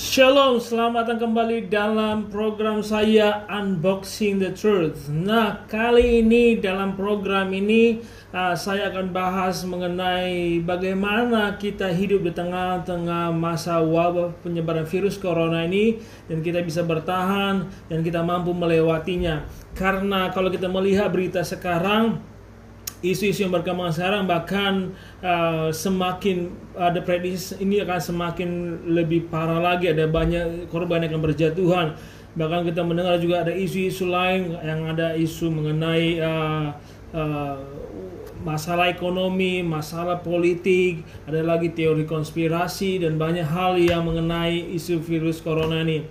Shalom, selamat datang kembali dalam program saya Unboxing the Truth. Nah, kali ini dalam program ini uh, saya akan bahas mengenai bagaimana kita hidup di tengah-tengah masa wabah penyebaran virus corona ini dan kita bisa bertahan dan kita mampu melewatinya. Karena kalau kita melihat berita sekarang isu-isu yang berkembang sekarang bahkan uh, semakin ada prediksi ini akan semakin lebih parah lagi. Ada banyak korban yang akan berjatuhan. Bahkan kita mendengar juga ada isu-isu lain yang ada isu mengenai uh, uh, masalah ekonomi, masalah politik, ada lagi teori konspirasi dan banyak hal yang mengenai isu virus corona ini.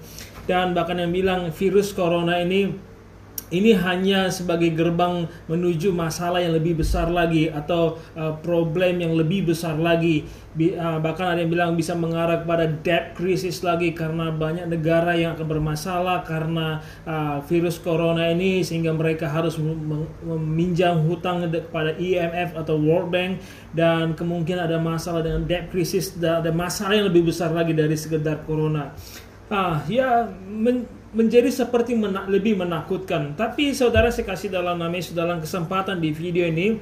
Dan bahkan yang bilang virus corona ini ini hanya sebagai gerbang menuju masalah yang lebih besar lagi atau uh, problem yang lebih besar lagi. Bi, uh, bahkan ada yang bilang bisa mengarah kepada debt crisis lagi karena banyak negara yang akan bermasalah karena uh, virus corona ini sehingga mereka harus meminjam hutang kepada IMF atau World Bank. Dan kemungkinan ada masalah dengan debt crisis ada masalah yang lebih besar lagi dari sekedar corona ah ya men, menjadi seperti menak, lebih menakutkan. Tapi saudara saya kasih dalam namanya dalam kesempatan di video ini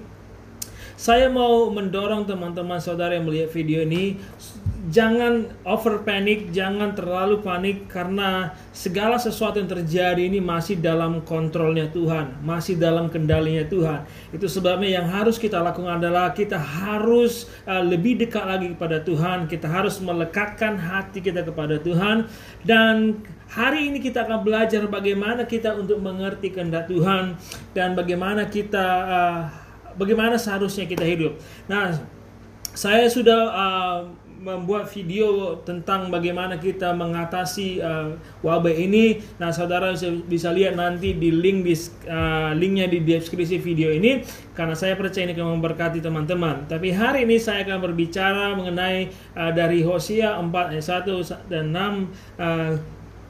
saya mau mendorong teman-teman saudara yang melihat video ini jangan over panic, jangan terlalu panik karena segala sesuatu yang terjadi ini masih dalam kontrolnya Tuhan, masih dalam kendalinya Tuhan. Itu sebabnya yang harus kita lakukan adalah kita harus uh, lebih dekat lagi kepada Tuhan, kita harus melekatkan hati kita kepada Tuhan dan hari ini kita akan belajar bagaimana kita untuk mengerti kehendak Tuhan dan bagaimana kita uh, bagaimana seharusnya kita hidup. Nah, saya sudah uh, membuat video tentang bagaimana kita mengatasi uh, wabah ini. Nah, saudara bisa, bisa lihat nanti di link di uh, linknya di deskripsi video ini karena saya percaya ini akan memberkati teman-teman. Tapi hari ini saya akan berbicara mengenai uh, dari Hosea 4 ayat 1 dan 6 uh,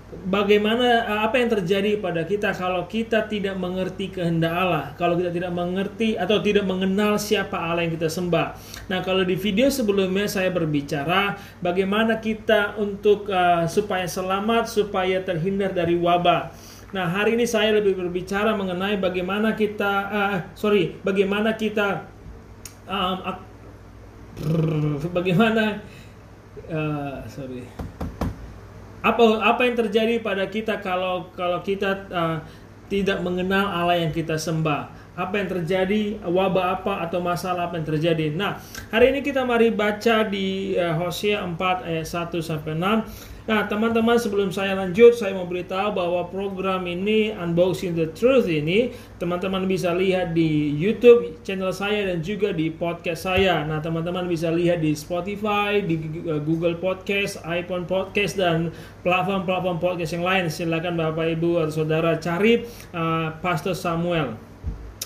bagaimana eh, apa yang terjadi pada kita kalau kita tidak mengerti kehendak Allah, kalau kita tidak mengerti atau tidak mengenal siapa Allah yang kita sembah. Nah, kalau di video sebelumnya saya berbicara bagaimana kita untuk uh, supaya selamat, supaya terhindar dari wabah. Nah, hari ini saya lebih berbicara mengenai bagaimana kita uh, sorry, bagaimana kita um, bagaimana uh, sorry apa apa yang terjadi pada kita kalau kalau kita uh, tidak mengenal Allah yang kita sembah? Apa yang terjadi? Wabah apa atau masalah apa yang terjadi? Nah hari ini kita mari baca di uh, Hosea 4 ayat 1 sampai 6 Nah, teman-teman sebelum saya lanjut, saya mau beritahu bahwa program ini Unboxing the Truth ini teman-teman bisa lihat di YouTube channel saya dan juga di podcast saya. Nah, teman-teman bisa lihat di Spotify, di uh, Google Podcast, iPhone Podcast dan platform-platform podcast yang lain. Silakan Bapak Ibu atau Saudara cari uh, Pastor Samuel.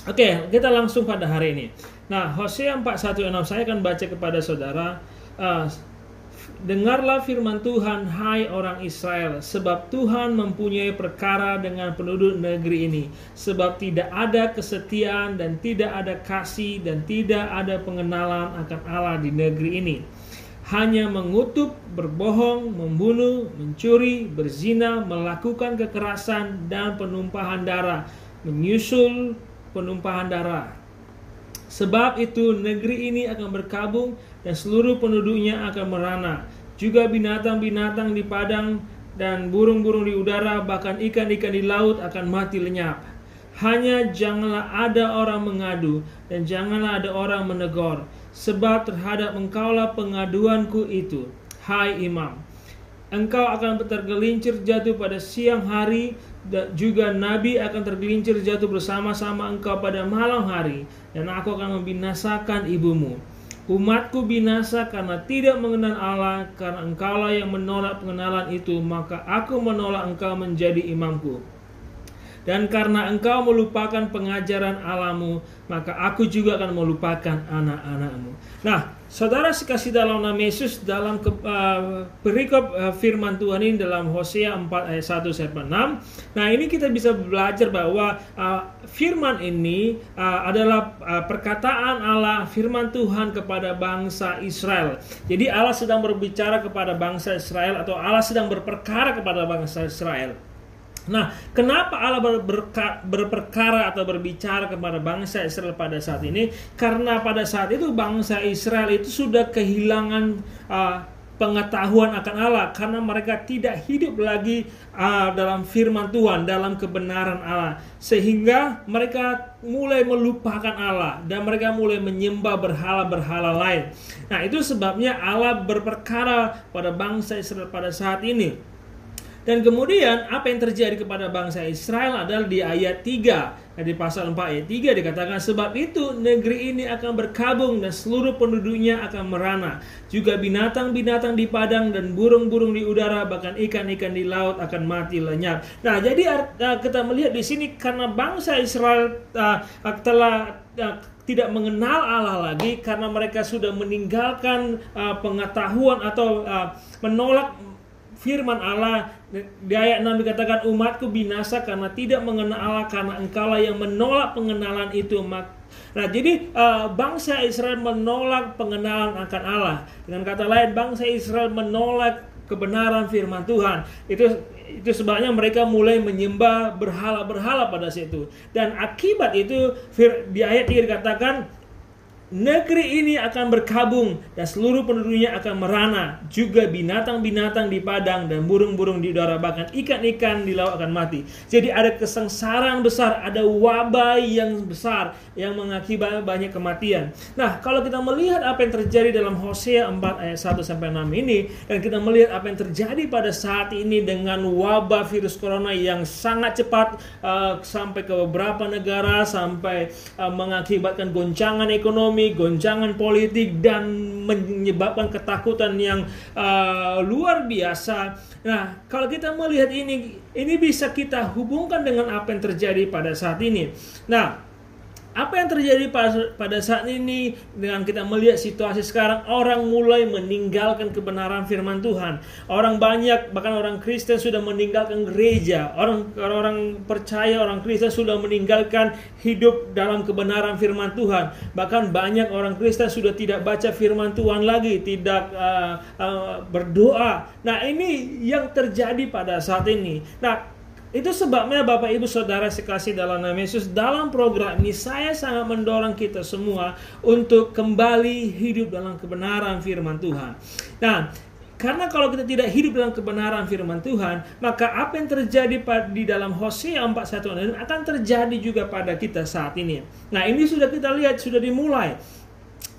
Oke, kita langsung pada hari ini. Nah, Hosea 4:16 saya akan baca kepada saudara uh, Dengarlah firman Tuhan, hai orang Israel, sebab Tuhan mempunyai perkara dengan penduduk negeri ini, sebab tidak ada kesetiaan dan tidak ada kasih dan tidak ada pengenalan akan Allah di negeri ini. Hanya mengutuk, berbohong, membunuh, mencuri, berzina, melakukan kekerasan dan penumpahan darah, menyusul penumpahan darah. Sebab itu negeri ini akan berkabung dan seluruh penduduknya akan merana. Juga binatang-binatang di padang dan burung-burung di udara, bahkan ikan-ikan di laut akan mati lenyap. Hanya janganlah ada orang mengadu dan janganlah ada orang menegur, sebab terhadap engkaulah pengaduanku itu, hai imam. Engkau akan tergelincir jatuh pada siang hari, dan juga nabi akan tergelincir jatuh bersama-sama engkau pada malam hari, dan aku akan membinasakan ibumu. Umatku binasa karena tidak mengenal Allah, karena engkaulah yang menolak pengenalan itu, maka aku menolak engkau menjadi imamku. Dan karena engkau melupakan pengajaran alamu, maka aku juga akan melupakan anak-anakmu. Nah, Saudara sekasih dalam nama Yesus dalam ke, uh, perikop uh, firman Tuhan ini dalam Hosea 4 ayat 1 sampai 6. Nah, ini kita bisa belajar bahwa uh, firman ini uh, adalah uh, perkataan Allah firman Tuhan kepada bangsa Israel. Jadi Allah sedang berbicara kepada bangsa Israel atau Allah sedang berperkara kepada bangsa Israel. Nah, kenapa Allah berberka, berperkara atau berbicara kepada bangsa Israel pada saat ini? Karena pada saat itu bangsa Israel itu sudah kehilangan uh, pengetahuan akan Allah karena mereka tidak hidup lagi uh, dalam firman Tuhan, dalam kebenaran Allah. Sehingga mereka mulai melupakan Allah dan mereka mulai menyembah berhala-berhala lain. Nah, itu sebabnya Allah berperkara pada bangsa Israel pada saat ini. Dan kemudian apa yang terjadi kepada bangsa Israel adalah di ayat 3. Di pasal 4 ayat 3 dikatakan sebab itu negeri ini akan berkabung dan seluruh penduduknya akan merana. Juga binatang-binatang di padang dan burung-burung di udara bahkan ikan-ikan di laut akan mati lenyap. Nah, jadi uh, kita melihat di sini karena bangsa Israel uh, telah uh, tidak mengenal Allah lagi karena mereka sudah meninggalkan uh, pengetahuan atau uh, menolak firman Allah di ayat 6 dikatakan umatku binasa karena tidak mengenal Allah karena engkaulah yang menolak pengenalan itu Nah, jadi uh, bangsa Israel menolak pengenalan akan Allah. Dengan kata lain, bangsa Israel menolak kebenaran firman Tuhan. Itu itu sebabnya mereka mulai menyembah berhala-berhala pada situ. Dan akibat itu di ayat 3 dikatakan Negeri ini akan berkabung dan seluruh penduduknya akan merana. Juga binatang-binatang di padang dan burung-burung di udara bahkan ikan-ikan di laut akan mati. Jadi ada kesengsaraan besar, ada wabah yang besar yang mengakibatkan banyak kematian. Nah, kalau kita melihat apa yang terjadi dalam Hosea 4 ayat 1 sampai 6 ini dan kita melihat apa yang terjadi pada saat ini dengan wabah virus corona yang sangat cepat uh, sampai ke beberapa negara sampai uh, mengakibatkan goncangan ekonomi ekonomi, goncangan politik dan menyebabkan ketakutan yang uh, luar biasa. Nah, kalau kita melihat ini, ini bisa kita hubungkan dengan apa yang terjadi pada saat ini. Nah, apa yang terjadi pada saat ini dengan kita melihat situasi sekarang orang mulai meninggalkan kebenaran firman Tuhan. Orang banyak bahkan orang Kristen sudah meninggalkan gereja. Orang orang percaya orang Kristen sudah meninggalkan hidup dalam kebenaran firman Tuhan. Bahkan banyak orang Kristen sudah tidak baca firman Tuhan lagi, tidak uh, uh, berdoa. Nah, ini yang terjadi pada saat ini. Nah, itu sebabnya Bapak Ibu Saudara sekasih dalam nama Yesus dalam program ini saya sangat mendorong kita semua untuk kembali hidup dalam kebenaran firman Tuhan. Nah, karena kalau kita tidak hidup dalam kebenaran firman Tuhan, maka apa yang terjadi di dalam Hosea 4:1 akan terjadi juga pada kita saat ini. Nah, ini sudah kita lihat sudah dimulai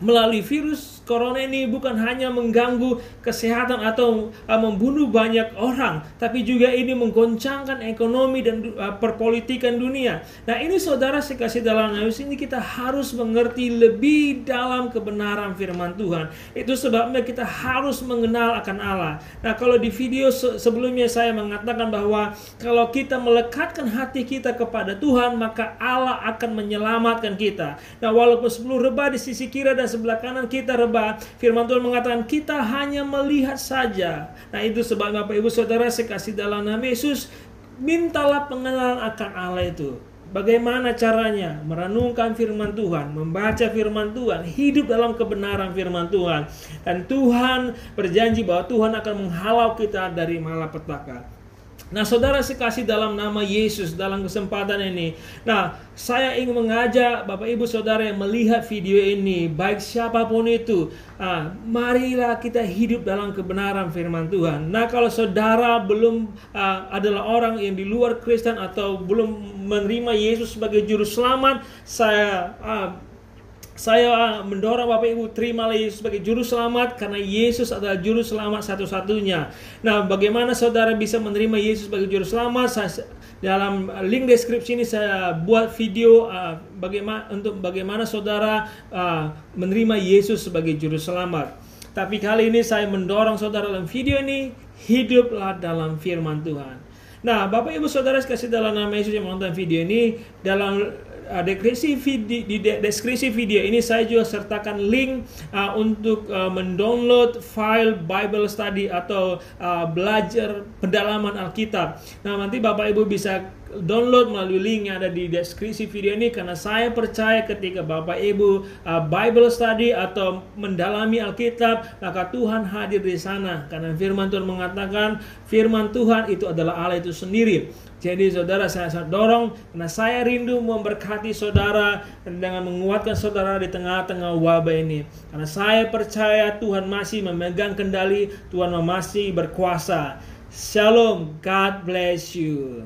melalui virus corona ini bukan hanya mengganggu kesehatan atau uh, membunuh banyak orang, tapi juga ini menggoncangkan ekonomi dan uh, perpolitikan dunia. Nah, ini saudara sekasih dalam Yesus ini kita harus mengerti lebih dalam kebenaran firman Tuhan. Itu sebabnya kita harus mengenal akan Allah. Nah, kalau di video se sebelumnya saya mengatakan bahwa kalau kita melekatkan hati kita kepada Tuhan, maka Allah akan menyelamatkan kita. Nah, walaupun sepuluh rebah di sisi kiri dan sebelah kanan kita rebah, firman Tuhan mengatakan kita hanya melihat saja. Nah itu sebab Bapak Ibu Saudara sekasih dalam nama Yesus, mintalah pengenalan akan Allah itu. Bagaimana caranya merenungkan firman Tuhan, membaca firman Tuhan, hidup dalam kebenaran firman Tuhan. Dan Tuhan berjanji bahwa Tuhan akan menghalau kita dari malapetaka. Nah, saudara sekasih dalam nama Yesus dalam kesempatan ini. Nah, saya ingin mengajak Bapak Ibu Saudara yang melihat video ini, baik siapa pun itu, ah, marilah kita hidup dalam kebenaran firman Tuhan. Nah, kalau saudara belum ah, adalah orang yang di luar Kristen atau belum menerima Yesus sebagai juru selamat, saya ah, saya mendorong Bapak Ibu terima Yesus sebagai juru selamat karena Yesus adalah juru selamat satu-satunya. Nah, bagaimana saudara bisa menerima Yesus sebagai juru selamat? Saya, dalam link deskripsi ini saya buat video uh, bagaimana untuk bagaimana saudara uh, menerima Yesus sebagai juru selamat. Tapi kali ini saya mendorong saudara dalam video ini hiduplah dalam firman Tuhan. Nah, Bapak Ibu Saudara kasih dalam nama Yesus yang menonton video ini dalam uh, deskripsi video di deskripsi video ini saya juga sertakan link uh, untuk uh, mendownload file Bible study atau uh, belajar pendalaman Alkitab. Nah, nanti Bapak Ibu bisa download melalui link yang ada di deskripsi video ini karena saya percaya ketika Bapak Ibu uh, Bible study atau mendalami Alkitab maka Tuhan hadir di sana karena firman Tuhan mengatakan firman Tuhan itu adalah Allah itu sendiri. Jadi saudara saya sangat dorong karena saya rindu memberkati saudara dengan menguatkan saudara di tengah-tengah wabah ini. Karena saya percaya Tuhan masih memegang kendali, Tuhan masih berkuasa. Shalom, God bless you.